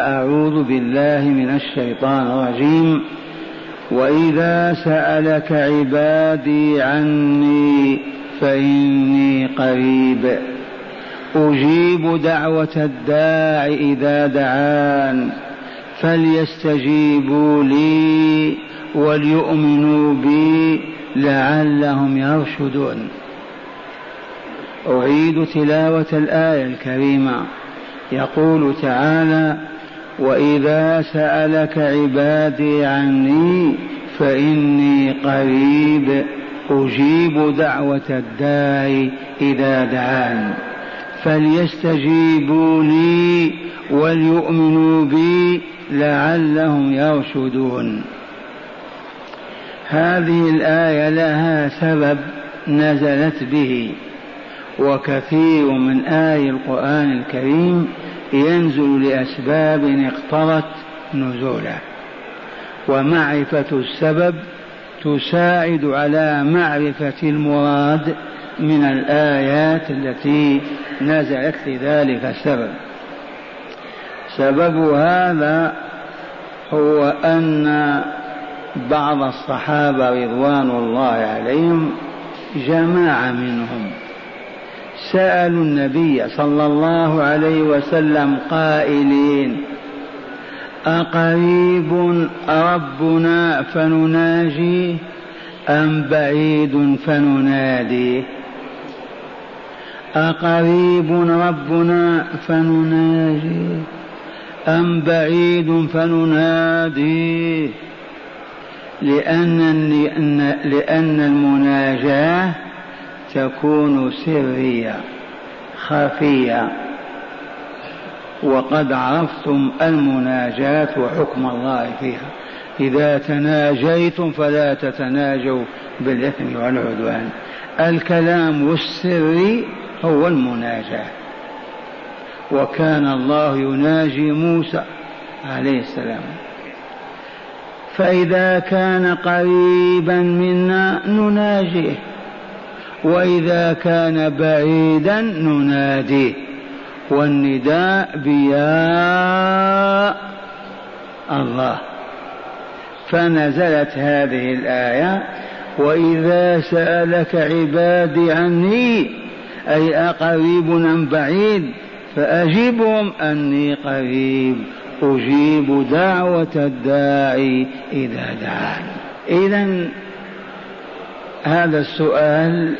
أعوذ بالله من الشيطان الرجيم. وإذا سألك عبادي عني فإني قريب. أجيب دعوة الداع إذا دعان. فليستجيبوا لي وليؤمنوا بي لعلهم يرشدون. أعيد تلاوة الآية الكريمة. يقول تعالى واذا سالك عبادي عني فاني قريب أجيب دعوه الداعي اذا دعان فليستجيبوا لي وليؤمنوا بي لعلهم يرشدون هذه الايه لها سبب نزلت به وكثير من آي القرآن الكريم ينزل لأسباب اقتضت نزوله. ومعرفة السبب تساعد على معرفة المراد من الآيات التي نزلت لذلك السبب. سبب هذا هو أن بعض الصحابة رضوان الله عليهم جماعة منهم سألوا النبي صلى الله عليه وسلم قائلين أقريب ربنا فنناجيه أم بعيد فنناديه؟ أقريب ربنا فنناجيه أم بعيد فنناديه؟ لأن لأن المناجاة تكون سرية خفية وقد عرفتم المناجاة وحكم الله فيها. إذا تناجيتم فلا تتناجوا بالإثم والعدوان. الكلام السري هو المناجاة. وكان الله يناجي موسى عليه السلام. فإذا كان قريبا منا نناجيه. وإذا كان بعيدا نناديه والنداء بيا الله. فنزلت هذه الآية وإذا سألك عبادي عني أي أقريب أم بعيد فأجبهم أني قريب. أجيب دعوة الداعي إذا دعاني. إذا هذا السؤال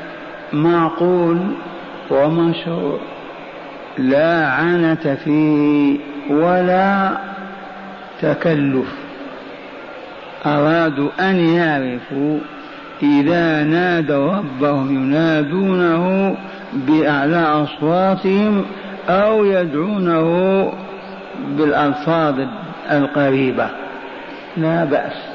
معقول ومشروع لا عنة فيه ولا تكلف. أرادوا أن يعرفوا إذا نادوا ربهم ينادونه بأعلى أصواتهم أو يدعونه بالألفاظ القريبة. لا بأس.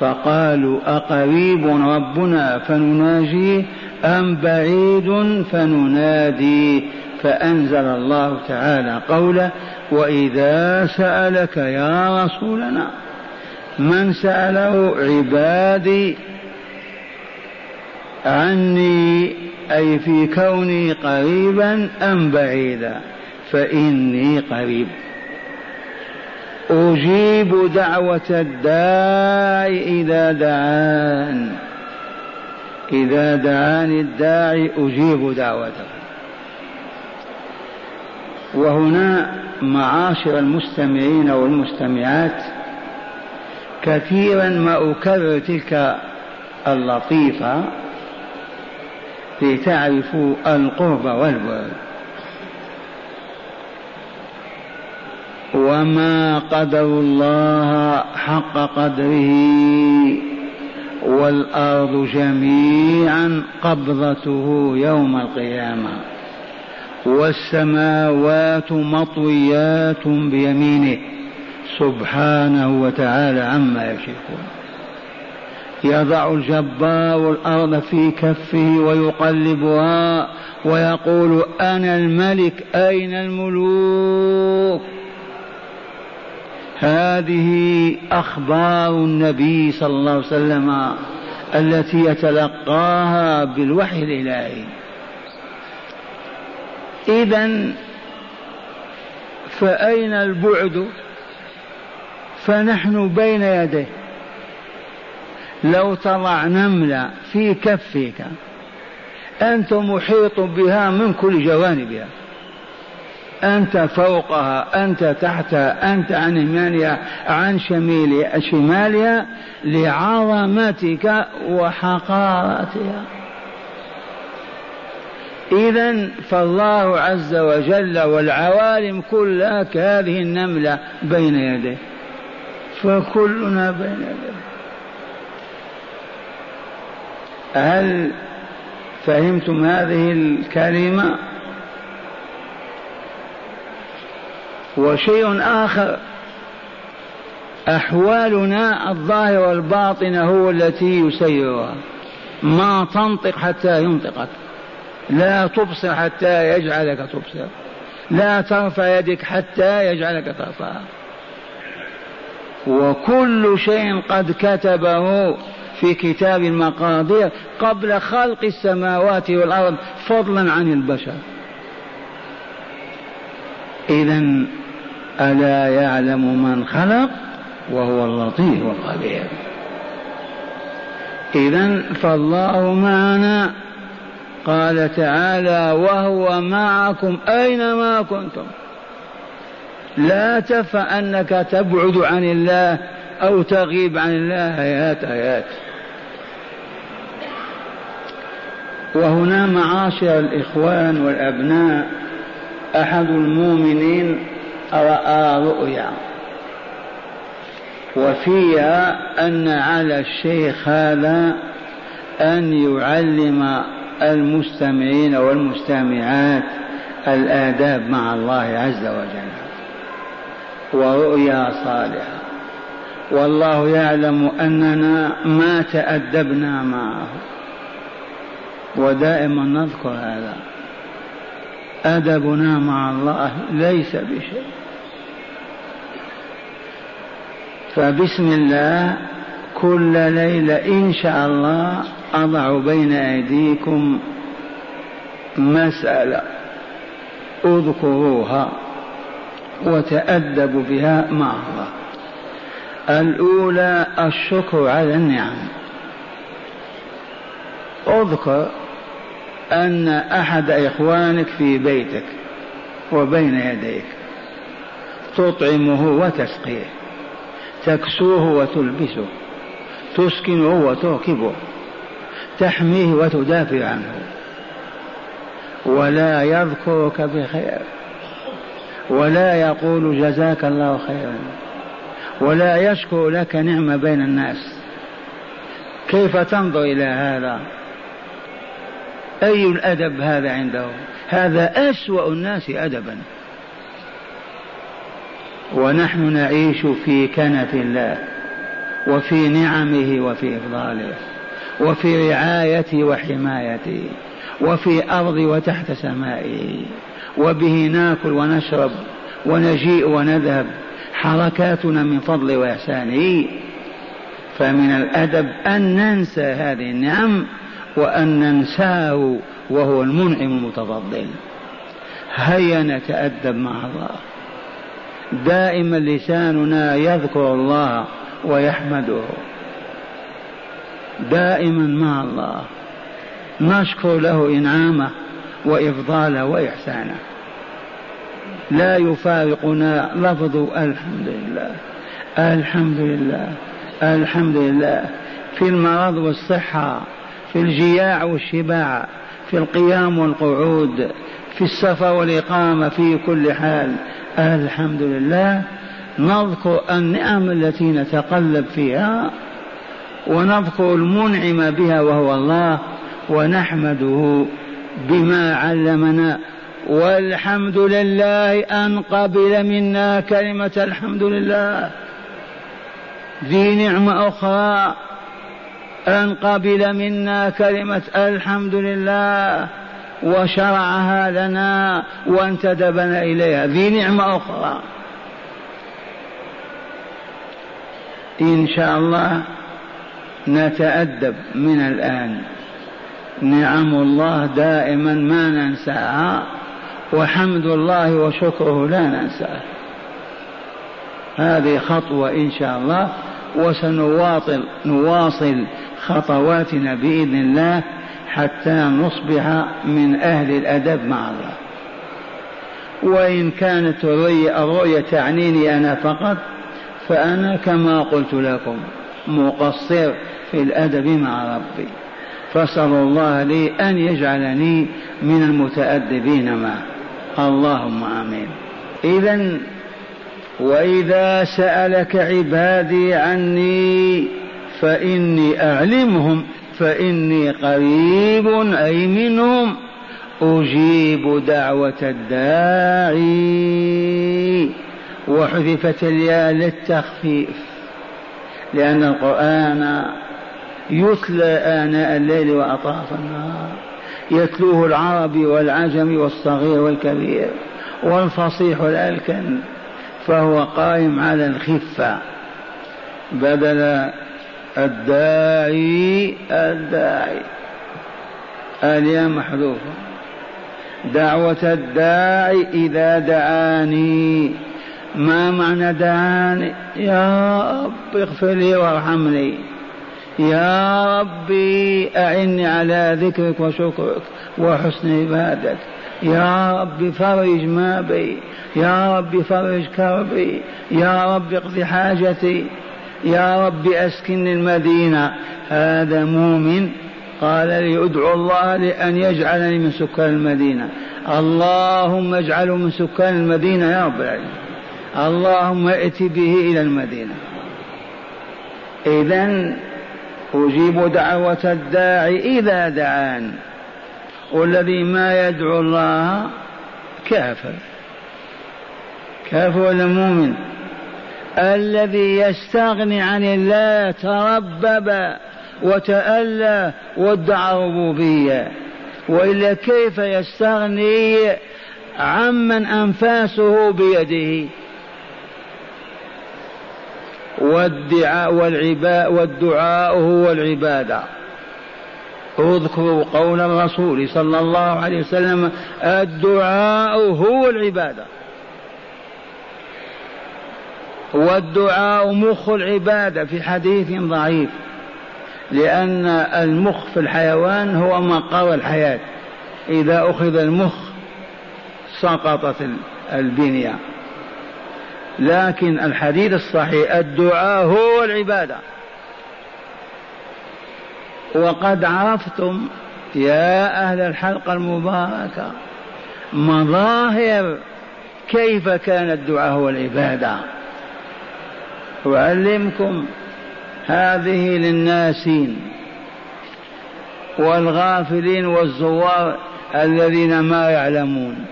فقالوا أقريب ربنا فنناجيه أم بعيد فننادي فأنزل الله تعالى قوله وإذا سألك يا رسولنا من سأله عبادي عني أي في كوني قريبا أم بعيدا فإني قريب أجيب دعوة الداعي إذا دعان. إذا دعاني الداعي أجيب دعوته. وهنا معاشر المستمعين والمستمعات كثيرا ما أكرر تلك اللطيفة لتعرفوا القرب والبعد. وما قدر الله حق قدره والارض جميعا قبضته يوم القيامه والسماوات مطويات بيمينه سبحانه وتعالى عما يشركون يضع الجبار الأرض في كفه ويقلبها ويقول أنا الملك اين الملوك هذه أخبار النبي صلى الله عليه وسلم التي يتلقاها بالوحي الإلهي. إذا فأين البعد؟ فنحن بين يديه. لو تضع نملة في كفك أنت محيط بها من كل جوانبها. أنت فوقها أنت تحتها أنت عن يمينها عن شمالها لعظمتك وحقارتها. إذا فالله عز وجل والعوالم كلها كهذه النملة بين يديه. فكلنا بين يديه. هل فهمتم هذه الكلمة؟ وشيء آخر أحوالنا الظاهرة والباطنة هو التي يسيرها. ما تنطق حتى ينطقك. لا تبصر حتى يجعلك تبصر. لا ترفع يدك حتى يجعلك ترفعها وكل شيء قد كتبه في كتاب المقادير قبل خلق السماوات والأرض فضلا عن البشر. اذا ألا يعلم من خلق وهو اللطيف الخبير اذا فالله معنا. قال تعالى وهو معكم أينما كنتم. لا تفع أنك تبعد عن الله أو تغيب عن الله. ايات ايات وهنا معاشر الإخوان والأبناء أحد المؤمنين راى رؤيا. وفيها أن على الشيخ هذا أن يعلم المستمعين والمستمعات الآداب مع الله عز وجل. ورؤيا صالحة. والله يعلم أننا ما تأدبنا معه. ودائما نذكر هذا. أدبنا مع الله ليس بشيء. فبسم الله كل ليلة إن شاء الله أضع بين أيديكم مسألة اذكروها وتأدبوا بها مع الله. الأولى الشكر على النعم. اذكر أن أحد إخوانك في بيتك وبين يديك تطعمه وتسقيه تكسوه وتلبسه تسكنه وتركبه تحميه وتدافع عنه. ولا يذكرك بخير ولا يقول جزاك الله خيرا ولا يشكر لك نعمة بين الناس. كيف تنظر إلى هذا؟ أي الأدب هذا عنده؟ هذا أسوأ الناس أدبا. ونحن نعيش في كنف الله وفي نعمه وفي إفضاله وفي رعايته وحمايته وفي أرض وتحت سمائه. وبه ناكل ونشرب ونجيء ونذهب حركاتنا من فضل وإحسانه. فمن الأدب أن ننسى هذه النعم وأن ننساه وهو المنعم المتفضل. هيا نتأدب مع الله. دائما لساننا يذكر الله ويحمده. دائما مع الله. نشكر له إنعامه وإفضاله وإحسانه. لا يفارقنا لفظ الحمد لله. الحمد لله. الحمد لله. في المرض والصحة. في الجياع والشباع في القيام والقعود في السفر والإقامة في كل حال. الحمد لله. نذكر النعم التي نتقلب فيها ونذكر المنعم بها وهو الله ونحمده بما علمنا. والحمد لله أن قبل منا كلمة الحمد لله. ذي نعمة أخرى. أن قبل منا كلمة الحمد لله وشرعها لنا وانتدبنا إليها. ذي نعمة أخرى. إن شاء الله نتأدب من الآن. نعم الله دائما ما ننساها وحمد الله وشكره لا ننساه. هذه خطوة إن شاء الله وسنواصل نواصل خطواتنا بإذن الله حتى نصبح من أهل الأدب مع الله وإن كانت الرؤية تعنيني أنا فقط فأنا كما قلت لكم مقصر في الأدب مع ربي. فصل الله لي أن يجعلني من المتأدبين معه. اللهم آمين. إذا وإذا سألك عبادي عني فإني أعلمهم فإني قريب أي منهم أجيب دعوة الداعي. وحذفت الياء للتخفيف لأن القرآن يتلى آناء الليل وأطراف النهار. يتلوه العربي والعجم والصغير والكبير والفصيح والألكن فهو قائم على الخفة. بدل الداعي الداعي. الياء محذوفة دعوة الداعي إذا دعاني. ما معنى دعاني؟ يا رب اغفر لي وارحمني. يا ربي أعني على ذكرك وشكرك وحسن عبادك يا رب فرج ما بي. يا رب فرج كربي. يا رب اقض حاجتي. يا رب أسكن المدينة. هذا مؤمن قال لي ادعو الله لأن يجعلني من سكان المدينة. اللهم اجعله من سكان المدينة يا رب العالمين. اللهم ائت به إلى المدينة. إذا أجيب دعوة الداعي إذا دعان. والذي ما يدعو الله كافر. كافر ولا مؤمن؟ الذي يستغني عن الله تربب وتألى وادعى ربوبية. وإلا كيف يستغني عمن أنفاسه بيده؟ والدعاء والعباء والدعاء هو العبادة. اذكروا قول الرسول صلى الله عليه وسلم الدعاء هو العبادة. والدعاء مخ العبادة في حديث ضعيف لأن المخ في الحيوان هو مقر الحياة. إذا أخذ المخ سقطت البنية. لكن الحديث الصحيح الدعاء هو العبادة. وقد عرفتم يا أهل الحلقة المباركة مظاهر كيف كان الدعاء هو العبادة. أعلمكم هذه للناسين والغافلين والزوار الذين ما يعلمون.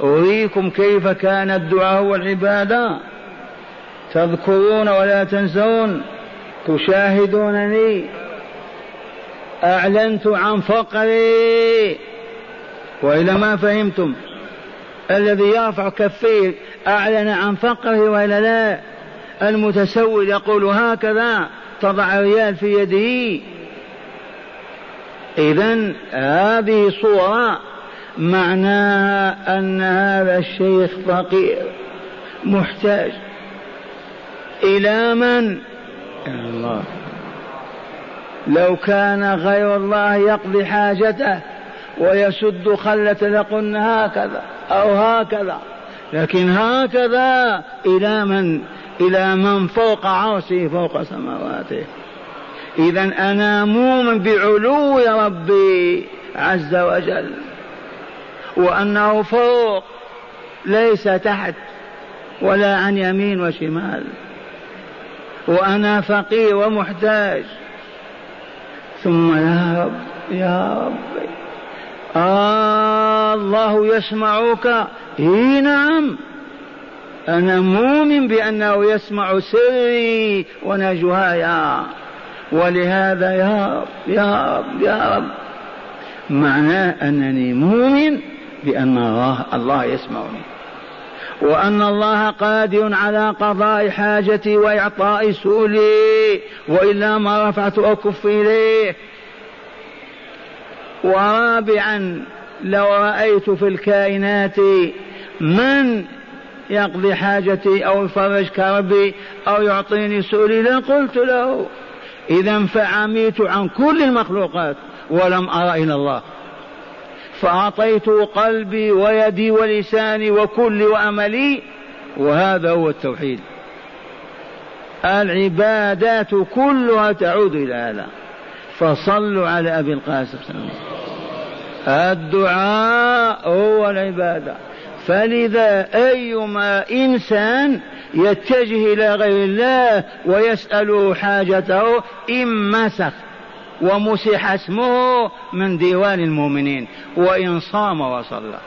أريكم كيف كان الدعاء والعبادة؟ تذكرون ولا تنسون؟ تشاهدونني؟ أعلنت عن فقري. وإذا ما فهمتم؟ الذي يرفع كفيه أعلن عن فقره وإلا لا؟ المتسول يقول هكذا تضع ريال في يده. إذا هذه صورة معناها أن هذا الشيخ فقير محتاج إلى من؟ إلى الله. لو كان غير الله يقضي حاجته ويسد خلة لقلنا هكذا أو هكذا لكن هكذا إلى من؟ إلى من فوق عرشه فوق سماواته. إذا أنا مؤمن بعلو ربي عز وجل وأنه فوق ليس تحت ولا عن يمين وشمال وأنا فقير ومحتاج. ثم يا رب يا رب آه الله يسمعك. إي نعم. أنا مؤمن بأنه يسمع سري ونجواي ولهذا يا رب يا رب يا رب. معناه أنني مؤمن بأن الله الله يسمعني. وأن الله قادر على قضاء حاجتي وإعطاء سؤلي. وإلا ما رفعت أكف إليه. ورابعا لو رأيت في الكائنات من يقضي حاجتي أو يفرج كربي أو يعطيني سؤلي لقلت له. إذا فعميت عن كل المخلوقات ولم أرى إلى الله. فأعطيت قلبي ويدي ولساني وكل وأملي وهذا هو التوحيد. العبادات كلها تعود إلى هذا. فصلوا على أبي القاسم. الدعاء هو العبادة. فلذا أيما إنسان يتجه إلى غير الله ويسأله حاجته إن مسخ ومسح اسمه من ديوان المؤمنين وإن صام وصلى.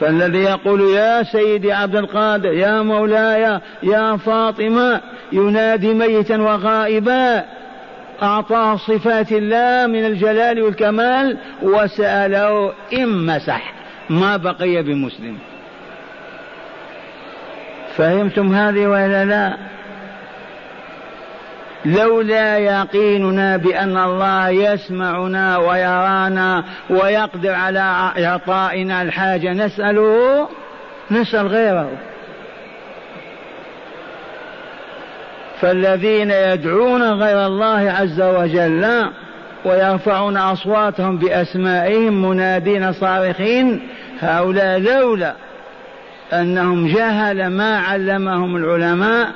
فالذي يقول يا سيدي عبد القادر يا مولاي يا فاطمة ينادي ميتا وغائبا أعطاه صفات الله من الجلال والكمال وسأله إن مسح ما بقي بمسلم. فهمتم هذه ولا لا؟ لولا يقيننا بأن الله يسمعنا ويرانا ويقدر على إعطائنا الحاجة نسأله نسأل غيره. فالذين يدعون غير الله عز وجل ويرفعون أصواتهم بأسمائهم منادين صارخين هؤلاء لولا أنهم جهل ما علمهم العلماء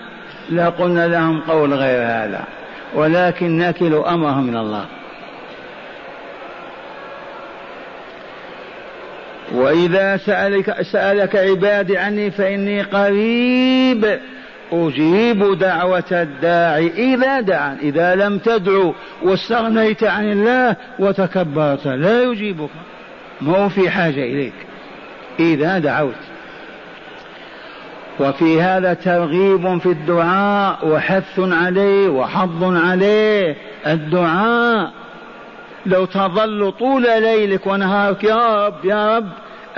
لقلنا لهم قول غير هذا ولكن نكل أمرهم من الله. وإذا سألك, سألك عبادي عني فإني قريب أجيب دعوة الداعي إذا دعا إذا لم تدعو واستغنيت عن الله وتكبرت لا يجيبك. ما هو في حاجة إليك. إذا دعوت. وفي هذا ترغيب في الدعاء وحث عليه وحض عليه. الدعاء لو تظل طول ليلك ونهارك يا رب يا رب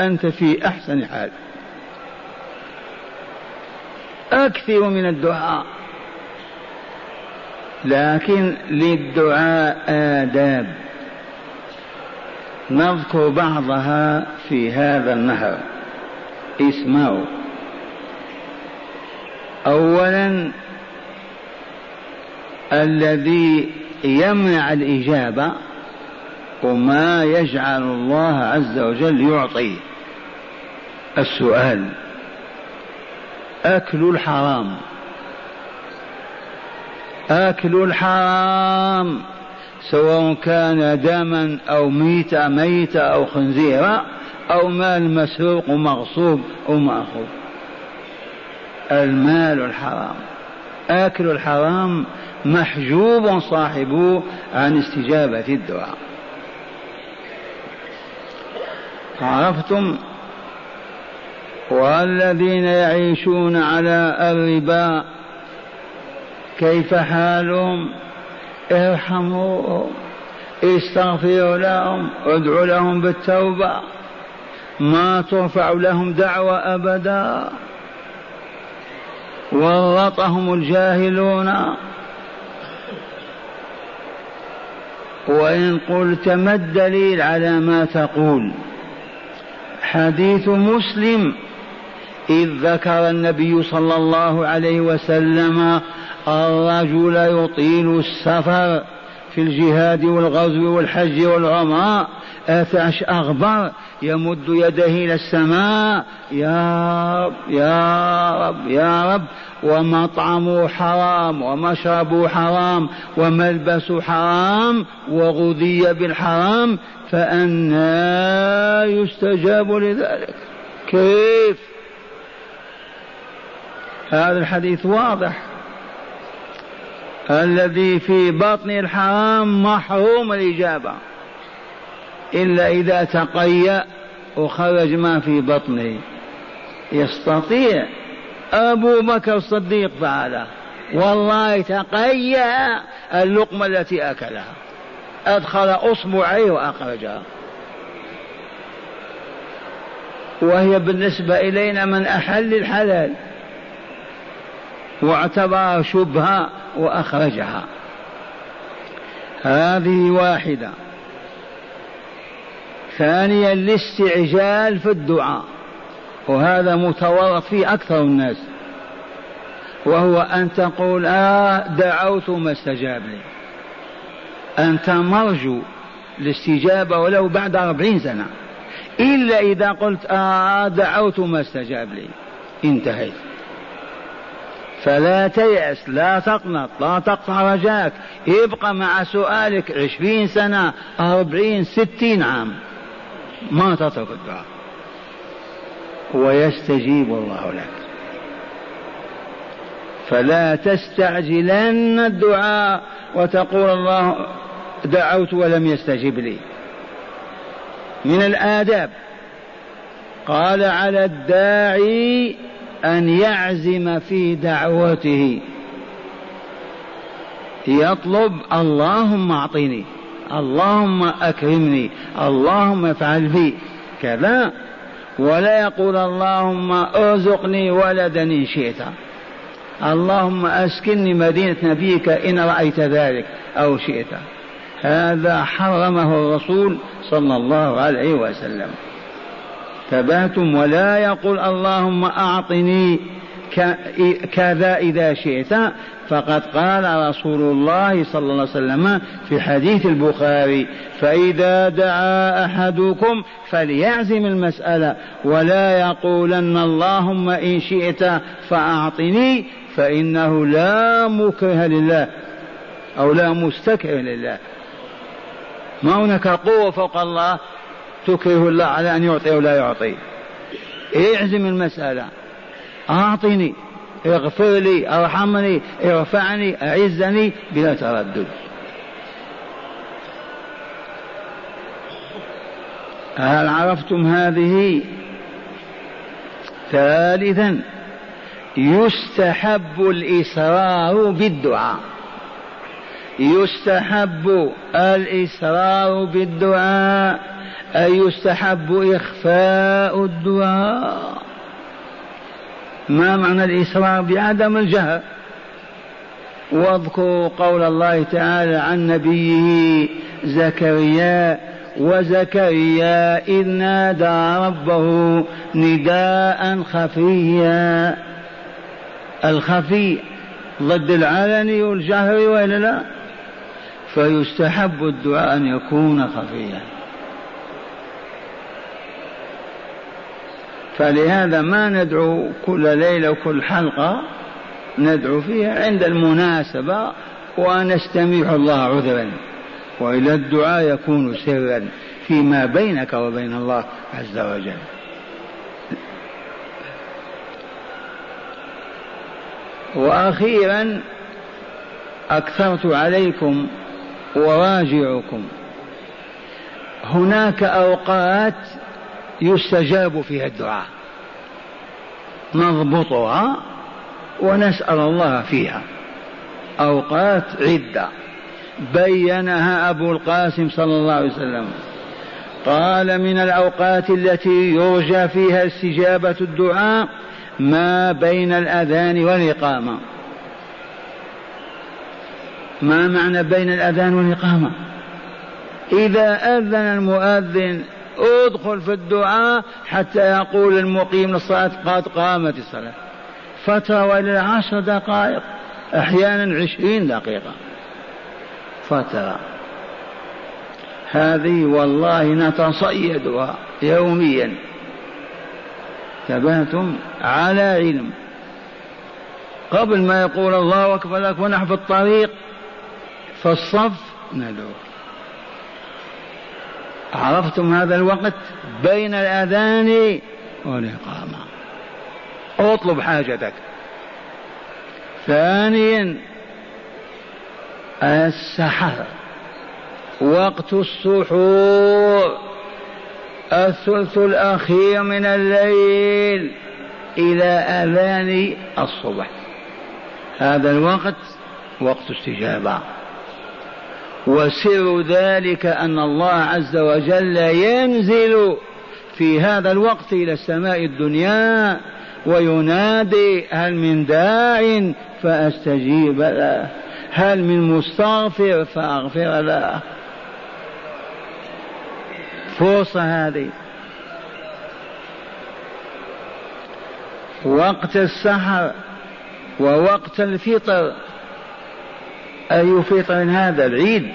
أنت في أحسن حال. أكثر من الدعاء. لكن للدعاء آداب. نذكر بعضها في هذا النهر. اسمعوا. اولا الذي يمنع الإجابة وما يجعل الله عز وجل يعطي. السؤال أكل الحرام. أكل الحرام. سواء كان دما أو ميتة ميتة أو خنزيرا أو مال مسروق ومغصوب أو مأخوذ. المال الحرام. آكل الحرام محجوب صاحبه عن استجابة الدعاء. عرفتم؟ والذين يعيشون على الربا كيف حالهم؟ ارحموهم استغفروا لهم ادعوا لهم بالتوبة. ما ترفع لهم دعوة أبدا. ورطهم الجاهلون. وإن قلت ما الدليل على ما تقول؟ حديث مسلم إذ ذكر النبي صلى الله عليه وسلم الرجل يطيل السفر في الجهاد والغزو والحج والعمرة. أثعش أغبر يمد يده إلى السماء. يا رب يا رب يا رب. ومطعمه حرام ومشربه حرام وملبسه حرام وغذي بالحرام. فأنا يستجاب لذلك. كيف؟ هذا الحديث واضح. الذي في بطن الحرام محروم الإجابة. إلا إذا تقيأ وخرج ما في بطنه. يستطيع أبو بكر الصديق فعله. والله تقيأ اللقمة التي أكلها. أدخل أصبعيه وأخرجها. وهي بالنسبة إلينا من أحل الحلال. واعتبرها شبهة وأخرجها. هذه واحدة. ثانيا الاستعجال في الدعاء. وهذا متورط فيه أكثر الناس. وهو أن تقول آه دعوت ما استجاب لي. أنت مرجو الاستجابة ولو بعد أربعين سنة. إلا إذا قلت آه دعوت ما استجاب لي. انتهيت. فلا تيأس لا تقنط لا تقطع رجاك ابقى مع سؤالك عشرين سنة أربعين ستين عام. ما تترك الدعاء. ويستجيب الله لك. فلا تستعجلن الدعاء وتقول الله دعوت ولم يستجب لي. من الآداب. قال على الداعي أن يعزم في دعوته. يطلب اللهم أعطني اللهم أكرمني اللهم افعل بي. كذا. ولا يقول اللهم ارزقني ولدا إن شئت. اللهم أسكنني مدينة نبيك إن رأيت ذلك أو شئت. هذا حرمه الرسول صلى الله عليه وسلم. ثباتم ولا يقول اللهم أعطني كذا إذا شئت. فقد قال رسول الله صلى الله عليه وسلم في حديث البخاري فإذا دعا أحدكم فليعزم المسألة ولا يقولن اللهم إن شئت فأعطني فإنه لا مكره لله أو لا مستكره لله. ما هناك قوة فوق الله؟ تكره الله على أن يعطي أو لا يعطي. اعزم المسألة؟ أعطني اغفر لي أرحمني ارفعني أعزني بلا تردد. هل عرفتم هذه؟ ثالثا يستحب الاصرار بالدعاء. يستحب الاصرار بالدعاء أي يستحب إخفاء الدعاء. ما معنى الإصرار بعدم الجهر. واذكروا قول الله تعالى عن نبيه زكريا وزكريا إذ نادى ربه نداء خفيا. الخفي ضد العلني والجهر وإلا لا؟ فيستحب الدعاء أن يكون خفيا. فلهذا ما ندعو كل ليلة وكل حلقة ندعو فيها عند المناسبة ونستميح الله عذرا. وإلى الدعاء يكون سرا فيما بينك وبين الله عز وجل. وأخيرا أكثرت عليكم وراجعكم. هناك أوقات يستجاب فيها الدعاء. نضبطها ونسأل الله فيها. أوقات عدة. بينها أبو القاسم صلى الله عليه وسلم. قال من الأوقات التي يرجى فيها استجابة الدعاء ما بين الأذان والإقامة. ما معنى بين الأذان والإقامة؟ إذا أذن المؤذن ادخل في الدعاء حتى يقول المقيم للصلاة قد قامت الصلاة. فترة وإلى عشر دقائق أحيانا عشرين دقيقة. فترة. هذه والله نتصيدها يوميا. تبهتم على علم. قبل ما يقول الله أكبر لك ونحن في الطريق. في الصف ندعو عرفتم هذا الوقت؟ بين الأذان والإقامة. اطلب حاجتك. ثانيا السحر. وقت السحور. الثلث الأخير من الليل إلى أذان الصبح. هذا الوقت وقت استجابة. وسر ذلك أن الله عز وجل ينزل في هذا الوقت إلى السماء الدنيا وينادي هل من داع فأستجيب له هل من مستغفر فأغفر له. فرصة هذه. وقت السحر ووقت الفطر أي فطر هذا؟ العيد.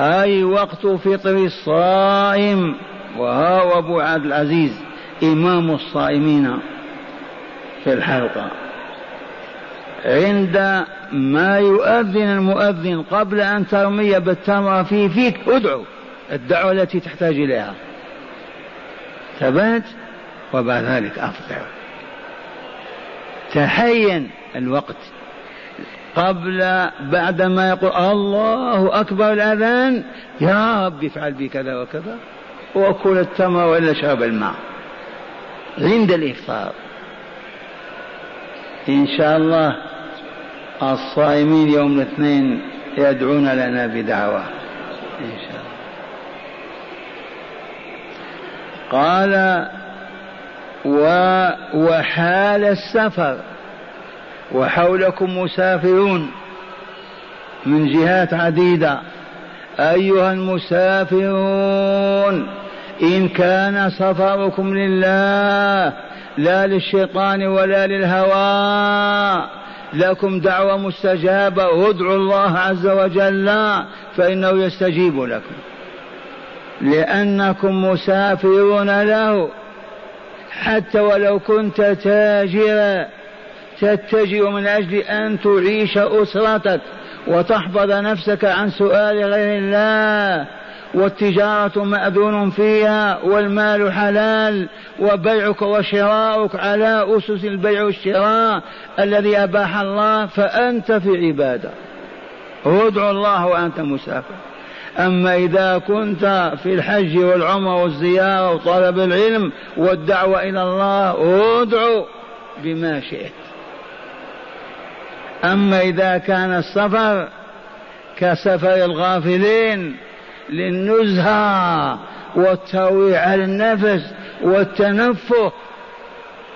أي وقت فطر الصائم؟ وها أبو عبد العزيز إمام الصائمين في الحلقة. عند ما يؤذن المؤذن قبل أن ترمي بالتمر في فيك ادعو. الدعوة التي تحتاج إليها. ثبات وبعد ذلك أفطر. تحين الوقت. قبل بعد ما يقول الله أكبر الأذان يا رب افعل بي كذا وكذا وكل التمر وإلا شرب الماء. عند الإفطار. إن شاء الله الصائمين يوم الاثنين يدعون لنا بدعوة. إن شاء الله. قال و وحال السفر. وحولكم مسافرون من جهات عديدة. أيها المسافرون إن كان سفركم لله لا للشيطان ولا للهوى لكم دعوة مستجابة ادعوا الله عز وجل فإنه يستجيب لكم. لأنكم مسافرون له حتى ولو كنت تاجرا. تتجه من أجل أن تعيش أسرتك وتحفظ نفسك عن سؤال غير الله والتجارة مأذون فيها والمال حلال وبيعك وشراؤك على أسس البيع والشراء الذي أباح الله فأنت في عبادة. ادعو الله وأنت مسافر. أما إذا كنت في الحج والعمرة والزيارة وطلب العلم والدعوة إلى الله ادعو بما شئت. أما إذا كان السفر كسفر الغافلين للنزهة والترويع على النفس والتنفه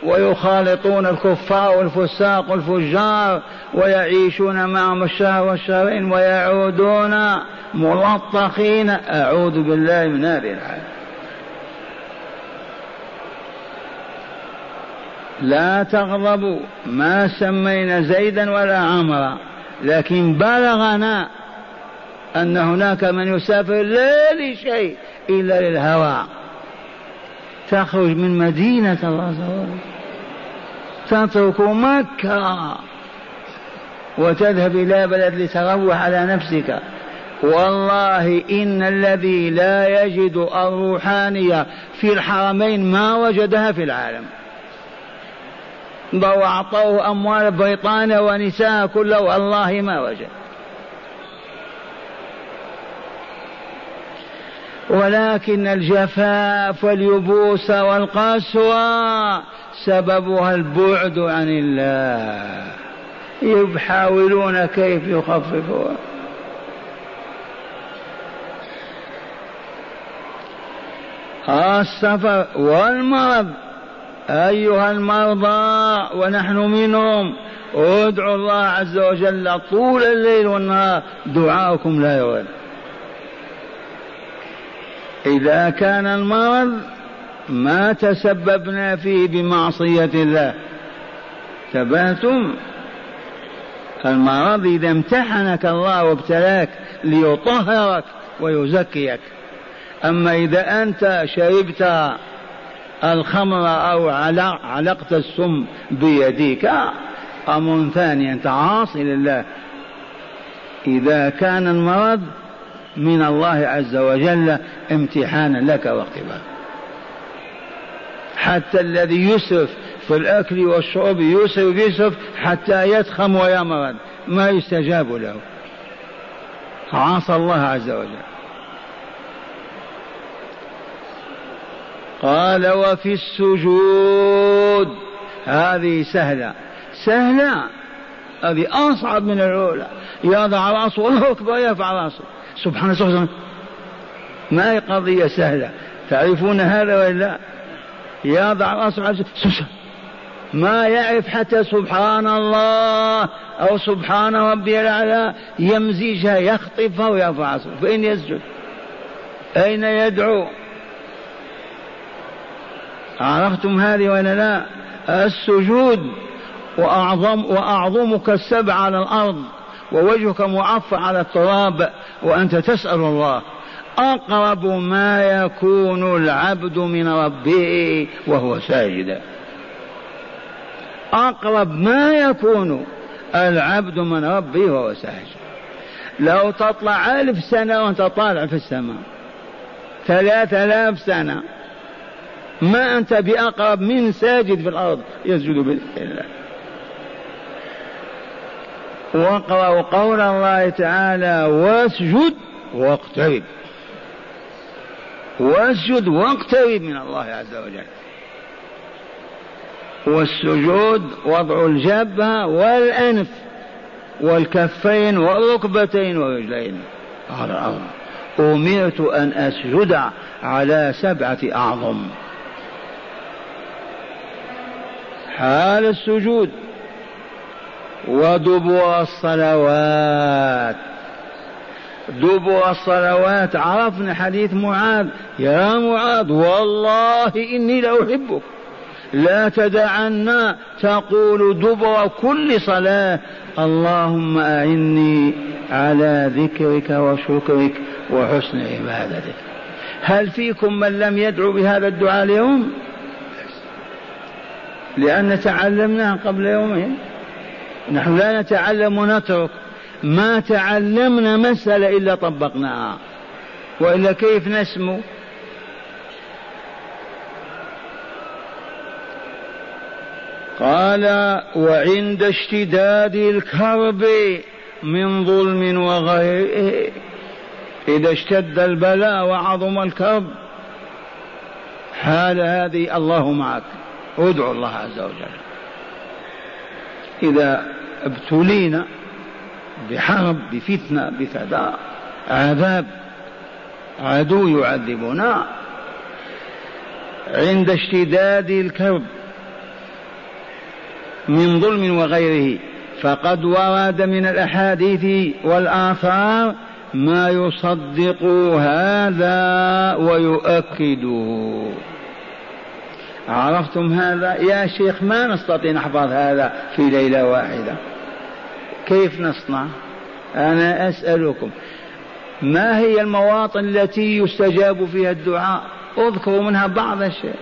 ويخالطون الكفار والفساق والفجار ويعيشون معهم الشهر والشهرين ويعودون ملطخين. أعوذ بالله من هذه الحال لا تغضبوا ما سمينا زيدا ولا عمرا. لكن بلغنا أن هناك من يسافر لا لشيء إلا للهوى. تخرج من مدينة الله تترك مكة. وتذهب إلى بلد لتروح على نفسك. والله إن الذي لا يجد الروحانية في الحرمين ما وجدها في العالم. لو أعطوه أموال بريطانيا ونساء كله والله ما وجد. ولكن الجفاف واليبوس والقسوة سببها البعد عن الله. يحاولون كيف يخففوها السفر والمرض أيها المرضى ونحن منهم ادعوا الله عز وجل طول الليل والنهار دعاؤكم لا يرد إذا كان المرض ما تسببنا فيه بمعصية الله. ثبتم المرض إذا امتحنك الله وابتلاك ليطهرك ويزكيك. أما إذا أنت شربت الخمر أو علقت السم بيديك. أمر ثاني أنت عاصي لله إذا كان المرض من الله عز وجل امتحانا لك واختبارا حتى الذي يسرف في الأكل والشرب يسرف يسرف حتى يتخم ويمرض. ما يستجاب له. عصى الله عز وجل. قال وفي السجود. هذه سهلة. سهلة. هذه أصعب من الأولى. يضع رأسه الله أكبر يرفع رأسه. سبحان الله ما هي قضية سهلة؟ تعرفون هذا ولا يضع رأسه على ما يعرف حتى سبحان الله أو سبحان ربي الأعلى. يمزجها يخطفها ويرفع رأسه. فإن يسجد. أين يدعو؟ عرفتم هذه ولا لا؟ السجود وأعظم وأعظمك السبع على الأرض ووجهك معفى على التراب وأنت تسأل الله. أقرب ما يكون العبد من ربه وهو ساجد. أقرب ما يكون العبد من ربه وهو ساجد. لو تطلع ألف سنة وأنت طالع في السماء ثلاثة آلاف سنة ما أنت بأقرب من ساجد في الأرض يسجد بالله واقرأوا قول الله تعالى واسجد واقترب. واسجد واقترب من الله عز وجل. والسجود وضع الجبهة والأنف والكفين والركبتين والرجلين. على الأرض أمرت أن أسجد على سبعة أعظم. حال السجود ودبر الصلوات. دبر الصلوات. عرفنا حديث معاذ. يا معاذ والله إني لأحبك. لا تدعنا. تقول دبر كل صلاة. اللهم أعني على ذكرك وشكرك وحسن عبادتك. هل فيكم من لم يدعو بهذا الدعاء اليوم؟ لأن تعلمناه قبل يومين. نحن لا نتعلم ونترك. ما تعلمنا مسألة إلا طبقناها. وإلا كيف نسمو؟ قال وعند اشتداد الكرب من ظلم وغيره. إذا اشتد البلاء وعظم الكرب حال هذه الله معك. ادعو الله عز وجل. إذا ابتلينا بحرب بفتنة بفداء عذاب عدو يعذبنا عند اشتداد الكرب من ظلم وغيره فقد ورد من الأحاديث والآثار ما يصدق هذا ويؤكده. عرفتم هذا؟ يا شيخ ما نستطيع نحفظ هذا في ليلة واحدة. كيف نصنع؟ أنا أسألكم ما هي المواطن التي يستجاب فيها الدعاء؟ اذكروا منها بعض الشيء.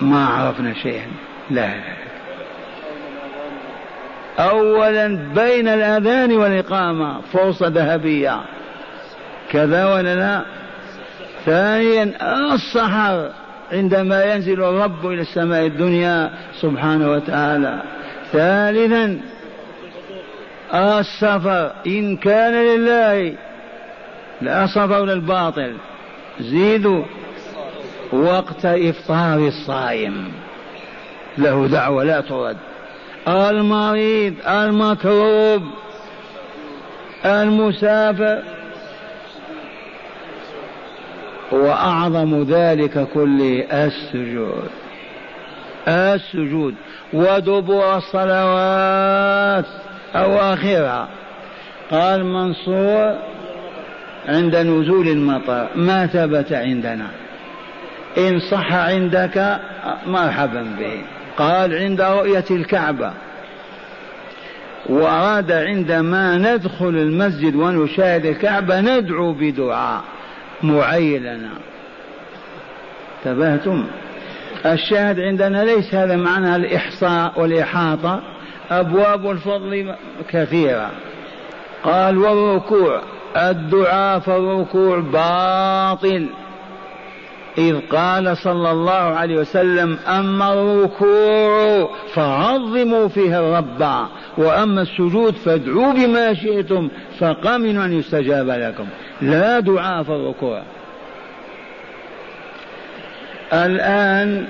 ما عرفنا شيئا. لا أولا بين الأذان والإقامة فرصة ذهبية. كذا ولا لا؟ ثانيا السحر. عندما ينزل الرب إلى السماء الدنيا سبحانه وتعالى. ثالثا السفر. إن كان لله لا سفر للباطل. زيدوا وقت إفطار الصائم. له دعوة لا ترد. المريض المكروب المسافر وأعظم ذلك كله السجود. السجود. ودبر الصلوات أواخرها قال منصور عند نزول المطر ما ثبت عندنا. إن صح عندك مرحبا به. قال عند رؤية الكعبة. وأراد عندما ندخل المسجد ونشاهد الكعبة ندعو بدعاء. معينة انتبهتم؟ الشاهد عندنا ليس هذا معنى الإحصاء والإحاطة أبواب الفضل كثيرة. قال والركوع. الدعاء في الركوع باطل. إذ قال صلى الله عليه وسلم أما الركوع فعظموا فيه الرب وأما السجود فادعوا بما شئتم فقمنوا أن يستجاب لكم. لا دعاء في الركوع. الآن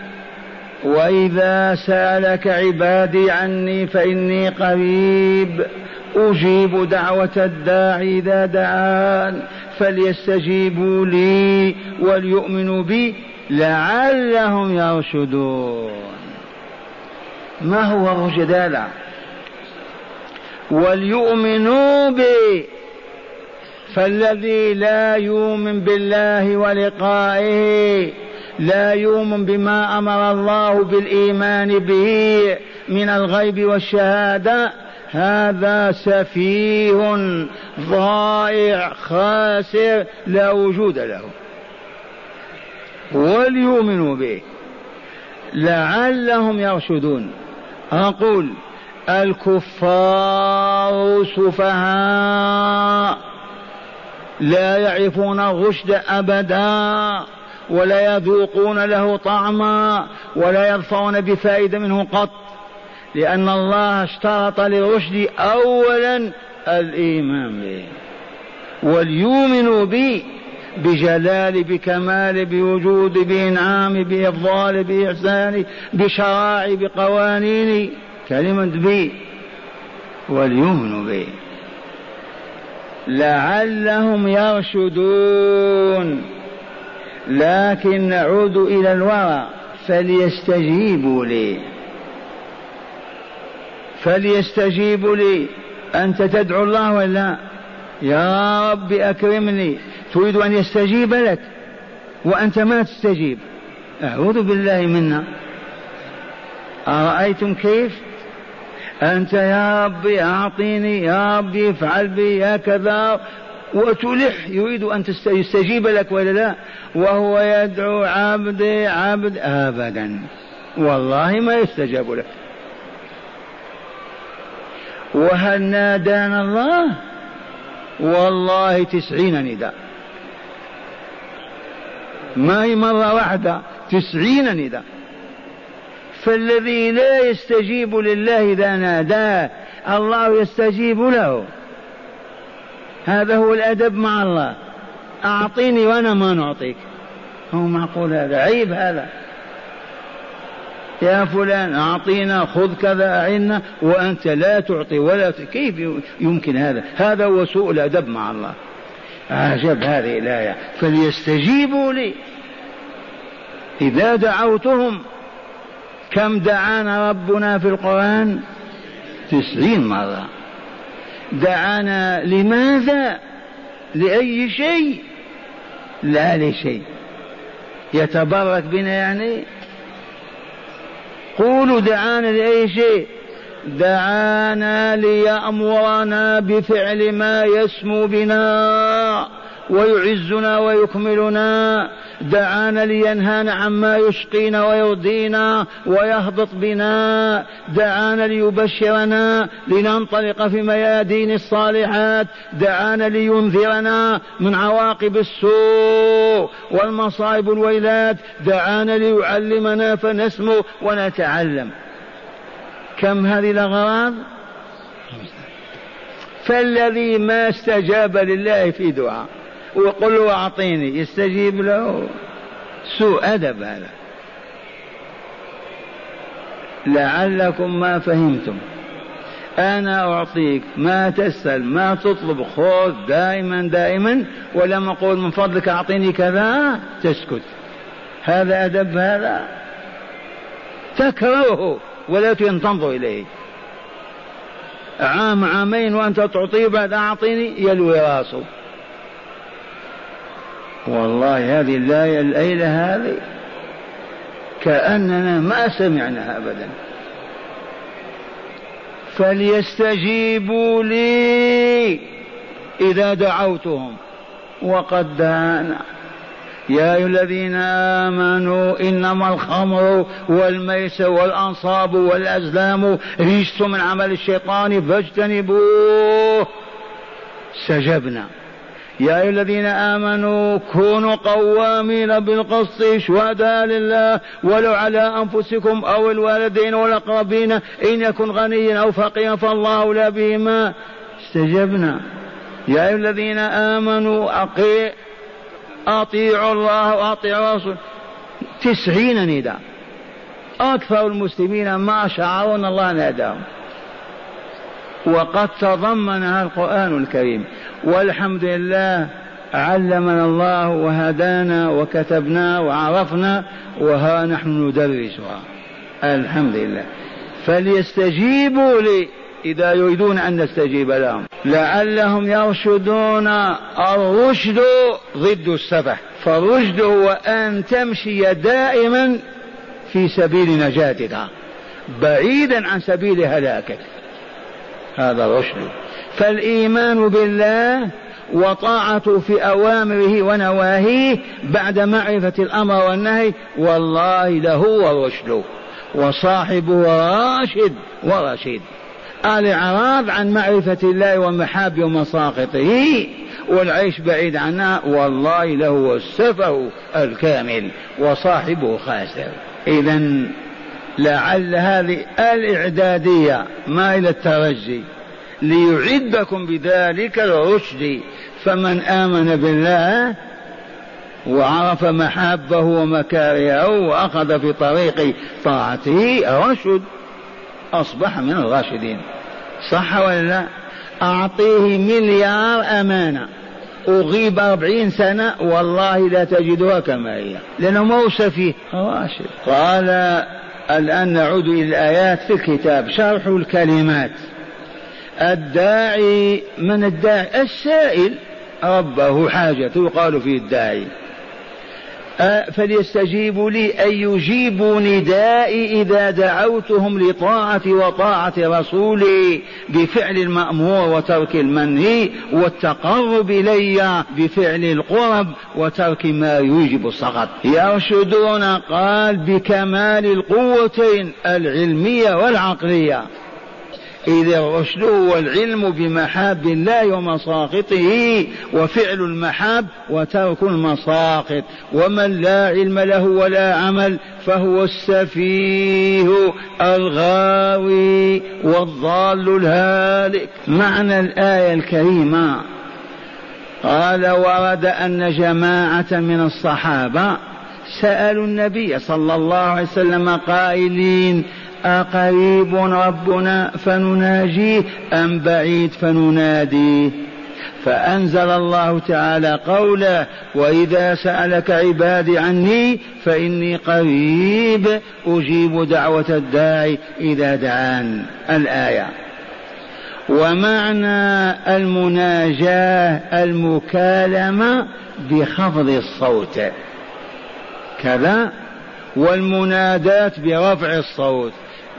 وإذا سألك عبادي عني فإني قريب أجيب دعوة الداعي إذا دعان. فليستجيبوا لي وليؤمنوا بي لعلهم يرشدون. ما هو الرشد وليؤمنوا بي. فالذي لا يؤمن بالله ولقائه لا يؤمن بما أمر الله بالإيمان به من الغيب والشهادة هذا سفيه ضائع خاسر لا وجود له. وليؤمنوا به. لعلهم يرشدون. أقول الكفار سفهاء. لا يعرفون الرشد أبدا ولا يذوقون له طعما ولا يرفعون بفائدة منه قط. لأن الله اشترط للرشد أولا الإيمان به وليؤمنوا به بجلال بكمال بوجود بإنعام بإفضال بإحسان بشرائع بقوانين كلمة بي وليؤمنوا به. لعلهم يرشدون. لكن نعود إلى الورى فليستجيبوا لي. فليستجيبوا لي. أنت تدعو الله ولا؟ يا رب أكرمني. تريد أن يستجيب لك. وأنت ما تستجيب. أعوذ بالله منا. أرأيتم كيف؟ أنت يا ربي أعطيني يا ربي افعل بي يا كذا وتلح. يريد أن يستجيب لك ولا لا؟ وهو يدعو عبدي عبد أبدا. والله ما يستجاب لك. وهل نادانا الله؟ والله تسعين نداء. ما هي مرة واحدة تسعين نداء. فالذي لا يستجيب لله إذا ناداه الله يستجيب له. هذا هو الأدب مع الله. أعطيني وأنا ما نعطيك. هو معقول هذا؟ عيب هذا. يا فلان أعطينا خذ كذا أعنا وأنت لا تعطي ولا ت... كيف يمكن هذا؟ هذا هو سوء الأدب مع الله. عجب هذه الآية. فليستجيبوا لي. إذا دعوتهم كم دعانا ربنا في القرآن؟ تسعين مرة. دعانا لماذا؟ لأي شيء؟ لا لشيء. يتبرك بنا يعني؟ قولوا دعانا لأي شيء؟ دعانا ليأمرنا بفعل ما يسمو بنا ويعزنا ويكملنا. دعانا لينهانا عما يشقينا ويرضينا ويهبط بنا. دعانا ليبشرنا لننطلق في ميادين الصالحات. دعانا لينذرنا من عواقب السوء والمصائب الويلات. دعانا ليعلمنا فنسمو ونتعلم. كم هذه الأغراض؟ فالذي ما استجاب لله في دعاء. وقل له أعطيني يستجيب له. سوء أدب هذا. لعلكم ما فهمتم. أنا أعطيك ما تسأل ما تطلب خذ دائما دائما ولما أقول من فضلك أعطيني كذا تسكت. هذا أدب هذا؟ تكرهه ولا تنظر إليه. عام عامين وأنت تعطيه بعد أعطيني يلوي راسه. والله هذه الآية الليلة هذه كأننا ما سمعناها أبدا. فليستجيبوا لي إذا دعوتهم. وقد دعانا. يا أيها الذين آمنوا إنما الخمر والميسر والأنصاب والأزلام رجس من عمل الشيطان فاجتنبوه. استجبنا. يا أيها الذين آمنوا كونوا قوامين بالقسط شهداء لله ولو على أنفسكم أو الوالدين والأقربين إن يكن غنيا أو فقيرا فالله أولى بهما. استجبنا. يا أيها الذين آمنوا أقي أطيعوا الله وأطيعوا الرسول. تسعين نداء أكثر المسلمين ما شعروا أن الله ناداهم. وقد تضمنها القرآن الكريم. والحمد لله علمنا الله وهدانا وكتبنا وعرفنا وها نحن ندرسها الحمد لله. فليستجيبوا لي إذا يريدون أن نستجيب لهم. لعلهم يرشدون الرشد ضد السفه. فالرشد هو أن تمشي دائما في سبيل نجاتك بعيدا عن سبيل هلاكك هذا رشد فالإيمان بالله وطاعته في أوامره ونواهيه بعد معرفة الأمر والنهي والله لهو الرشد. وصاحبه راشد ورشيد. الإعراض عن معرفة الله ومحاب ومساقطه والعيش بعيد عنها والله له السفه الكامل وصاحبه خاسر. إذا لعل هذه الإعدادية ما إلى الترجي. ليعدكم بذلك الرشد. فمن آمن بالله وعرف محابه ومكارهه وأخذ في طريق طاعته رشد أصبح من الراشدين. صح ولا لا؟ أعطيه مليار أمانة. أغيب أربعين سنة والله لا تجدها كما هي. لأنه موسى فيه. راشد. قال الآن نعود إلى الآيات في الكتاب شرح الكلمات. الداعي من الداعي؟ السائل ربه حاجته يقال فيه الداعي. فليستجيبوا لي أن يجيبوا ندائي إذا دعوتهم لطاعة وطاعة رسولي بفعل المأمور وترك المنهي والتقرب إلي بفعل القرب وترك ما يوجب السخط يرشدون قال بكمال القوتين العلمية والعقلية. إذ الرشد هو العلم بمحاب الله ومساقطه وفعل المحاب وترك المساقط. ومن لا علم له ولا عمل فهو السفيه الغاوي والضال الهالك. معنى الآية الكريمة. قال ورد أن جماعة من الصحابة سألوا النبي صلى الله عليه وسلم قائلين أقريب ربنا فنناجيه أم بعيد فنناديه فأنزل الله تعالى قوله وإذا سألك عبادي عني فإني قريب أجيب دعوة الداعي إذا دعان. الآية. ومعنى المناجاة المكالمة بخفض الصوت. كذا. والمنادات برفع الصوت.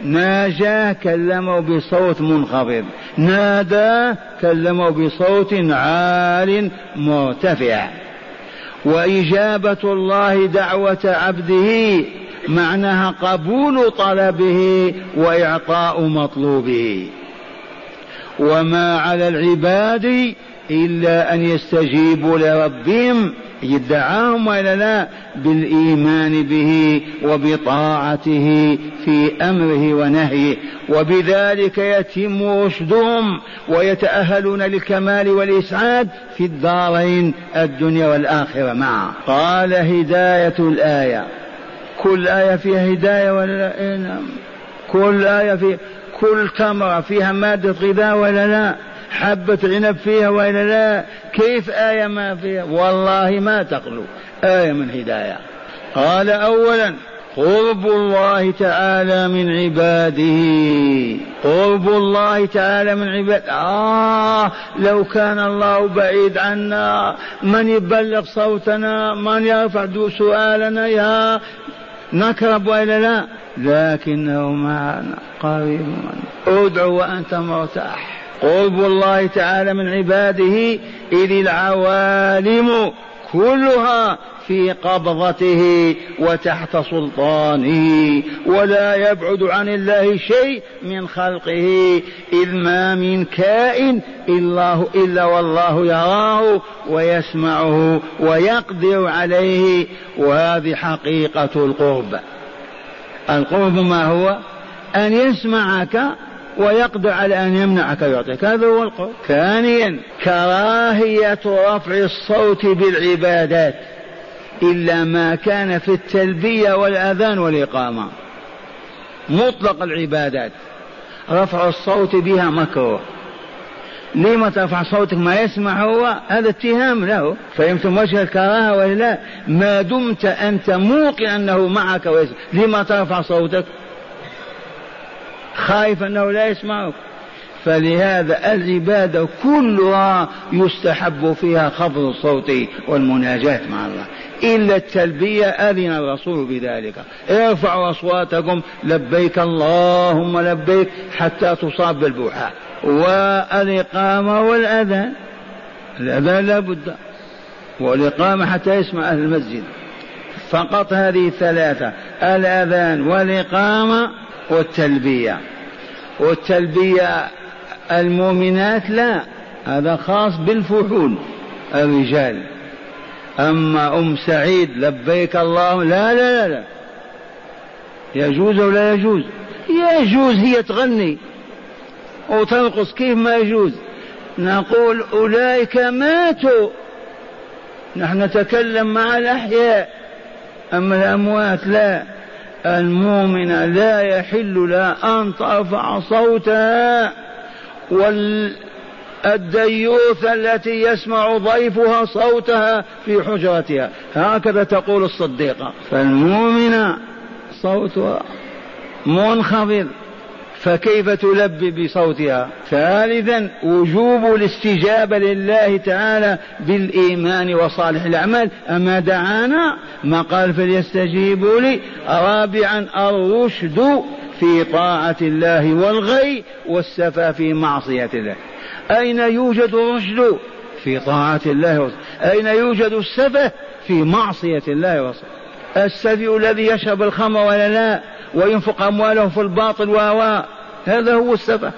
ناجاه كلمه بصوت منخفض. نادى كلمه بصوت عال مرتفع. وإجابة الله دعوة عبده معناها قبول طلبه وإعطاء مطلوبه. وما على العباد إلا أن يستجيبوا لربهم يدعاهم ولا لا بالإيمان به وبطاعته في أمره ونهيه وبذلك يتم رشدهم ويتأهلون للكمال والإسعاد في الدارين الدنيا والآخرة معا قال هداية الآية. كل آية فيها هداية ولا لا؟ إيه نعم. كل آية فيها كل تمرة فيها مادة غذاء ولا لا؟ حبة عنب فيها وإلا لا؟ كيف آية ما فيها؟ والله ما تخلو آية من هداية. قال أولا قرب الله تعالى من عباده. قرب الله تعالى من عباده آه لو كان الله بعيد عنا من يبلغ صوتنا من يرفع سؤالنا يا نكرب وإلا لا؟ لكنه معنا قريب ادعو وأنت مرتاح. قرب الله تعالى من عباده إذ العوالم كلها في قبضته وتحت سلطانه ولا يبعد عن الله شيء من خلقه إذ ما من كائن إلا, إلا والله يراه ويسمعه ويقدر عليه وهذه حقيقة القرب. القرب ما هو؟ أن يسمعك ويقدر على أن يمنعك يعطيك هذا هو القول. ثانيا كراهية رفع الصوت بالعبادات إلا ما كان في التلبية والأذان والإقامة. مطلق العبادات. رفع الصوت بها مكروه. لما ترفع صوتك؟ ما يسمع هو. هذا اتهام له. فهمتم وجه الكراهة ولا لا؟ ما دمت أنت موقن أنه معك ويسمع. لما ترفع صوتك؟ خايف أنه لا يسمعك. فلهذا العبادة كلها يستحب فيها خفض الصوت والمناجاة مع الله. إلا التلبية أذن الرسول بذلك. ارفعوا أصواتكم. لبيك اللهم لبيك حتى تصاب بالبوحة والإقامة والأذان. الأذان لا بد. والإقامة حتى يسمع أهل المسجد. فقط هذه الثلاثة الأذان والإقامة والتلبية. والتلبية المؤمنات لا هذا خاص بالفحول الرجال. أما أم سعيد لبيك اللهم لا لا لا, لا. يجوز أو لا يجوز؟ يجوز هي تغني. وترقص كيف ما يجوز؟ نقول أولئك ماتوا. نحن نتكلم مع الأحياء أما الأموات لا. المؤمنة لا يحل لها أن ترفع صوتها والديوث التي يسمع ضيفها صوتها في حجرتها. هكذا تقول الصديقة. فالمؤمنة صوتها منخفض. فكيف تلبي بصوتها؟ ثالثا وجوب الاستجابة لله تعالى بالإيمان وصالح الأعمال. أما دعانا ما قال فليستجيبوا لي رابعا الرشد في طاعة الله والغي والسفى في معصية الله. أين يوجد الرشد؟ في طاعة الله أين يوجد السفة؟ في معصية الله وصف السفي الذي يشرب الخمر ولا لا؟ وينفق أمواله في الباطل و هذا هو السفه.